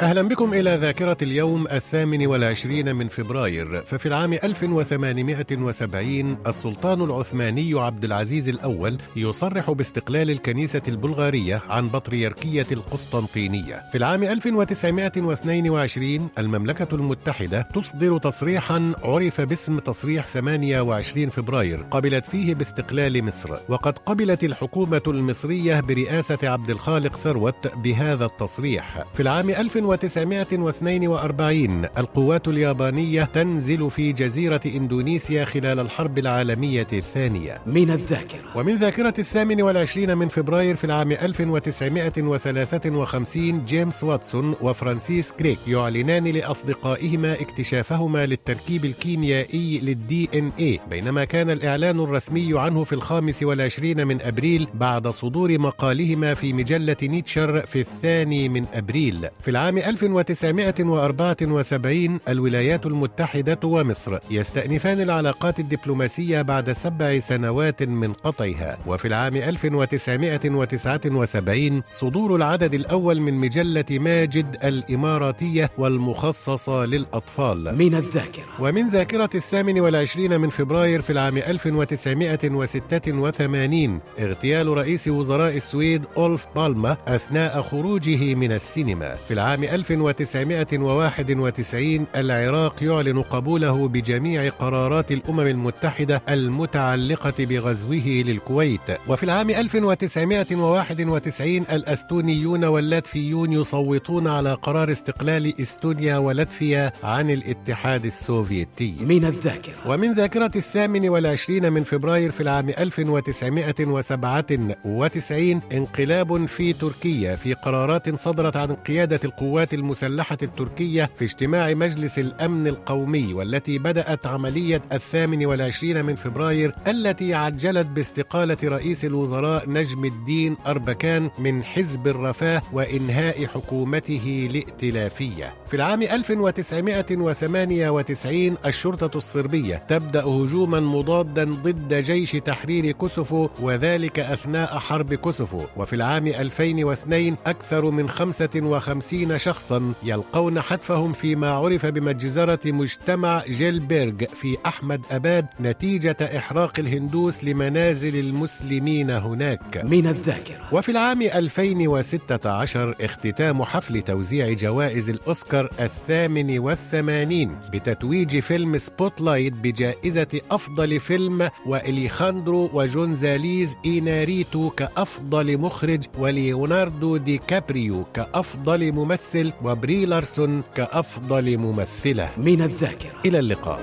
أهلا بكم إلى ذاكرة اليوم الثامن والعشرين من فبراير ففي العام 1870 السلطان العثماني عبد العزيز الأول يصرح باستقلال الكنيسة البلغارية عن بطريركية القسطنطينية. في العام 1922 المملكة المتحدة تصدر تصريحا عرف باسم تصريح 28 فبراير قبلت فيه باستقلال مصر وقد قبلت الحكومة المصرية برئاسة عبد الخالق ثروت بهذا التصريح. في العام 1900 1942 القوات اليابانية تنزل في جزيرة إندونيسيا خلال الحرب العالمية الثانية. من الذاكرة. ومن ذاكرة الثامن والعشرين من فبراير في العام 1953 جيمس واتسون وفرانسيس كريك يعلنان لأصدقائهما اكتشافهما للتركيب الكيميائي لل DNA بينما كان الإعلان الرسمي عنه في الخامس والعشرين من أبريل بعد صدور مقالهما في مجلة Nature في الثاني من أبريل. في العام 1974 الولايات المتحدة ومصر يستأنفان العلاقات الدبلوماسية بعد سبع سنوات من قطعها. وفي العام 1979 صدور العدد الأول من مجلة ماجد الإماراتية والمخصصة للأطفال. من الذاكرة. ومن ذاكرة الثامن والعشرين من فبراير في العام 1986 اغتيال رئيس وزراء السويد أولف بالما أثناء خروجه من السينما. في العام 1991 العراق يعلن قبوله بجميع قرارات الأمم المتحدة المتعلقة بغزوه للكويت. وفي العام 1991 الأستونيون واللاتفيون يصوتون على قرار استقلال إستونيا ولاتفيا عن الاتحاد السوفيتي. من الذاكرة. ومن ذاكرة الثامن والعشرين من فبراير في العام 1997 انقلاب في تركيا في قرارات صدرت عن قيادة القوات المسلحة التركية في اجتماع مجلس الأمن القومي والتي بدأت عملية الثامن والعشرين من فبراير التي عجلت باستقالة رئيس الوزراء نجم الدين أربكان من حزب الرفاه وإنهاء حكومته الائتلافية في العام 1998 الشرطة الصربية تبدأ هجوما مضادا ضد جيش تحرير كوسوفو وذلك أثناء حرب كوسوفو. وفي العام 2002 أكثر من 55 شخصا يلقون حتفهم فيما عرف بمجزرة مجتمع جيلبيرغ في أحمد أباد نتيجة إحراق الهندوس لمنازل المسلمين هناك. من الذاكرة. وفي العام 2016 اختتام حفل توزيع جوائز الأوسكار الثامن والثمانين بتتويج فيلم Spotlight بجائزة أفضل فيلم وإليخاندرو وجونزاليز إيناريتو كأفضل مخرج وليوناردو دي كابريو كأفضل ممثل. وبري لارسون كأفضل ممثلة. من الذاكرة. إلى اللقاء.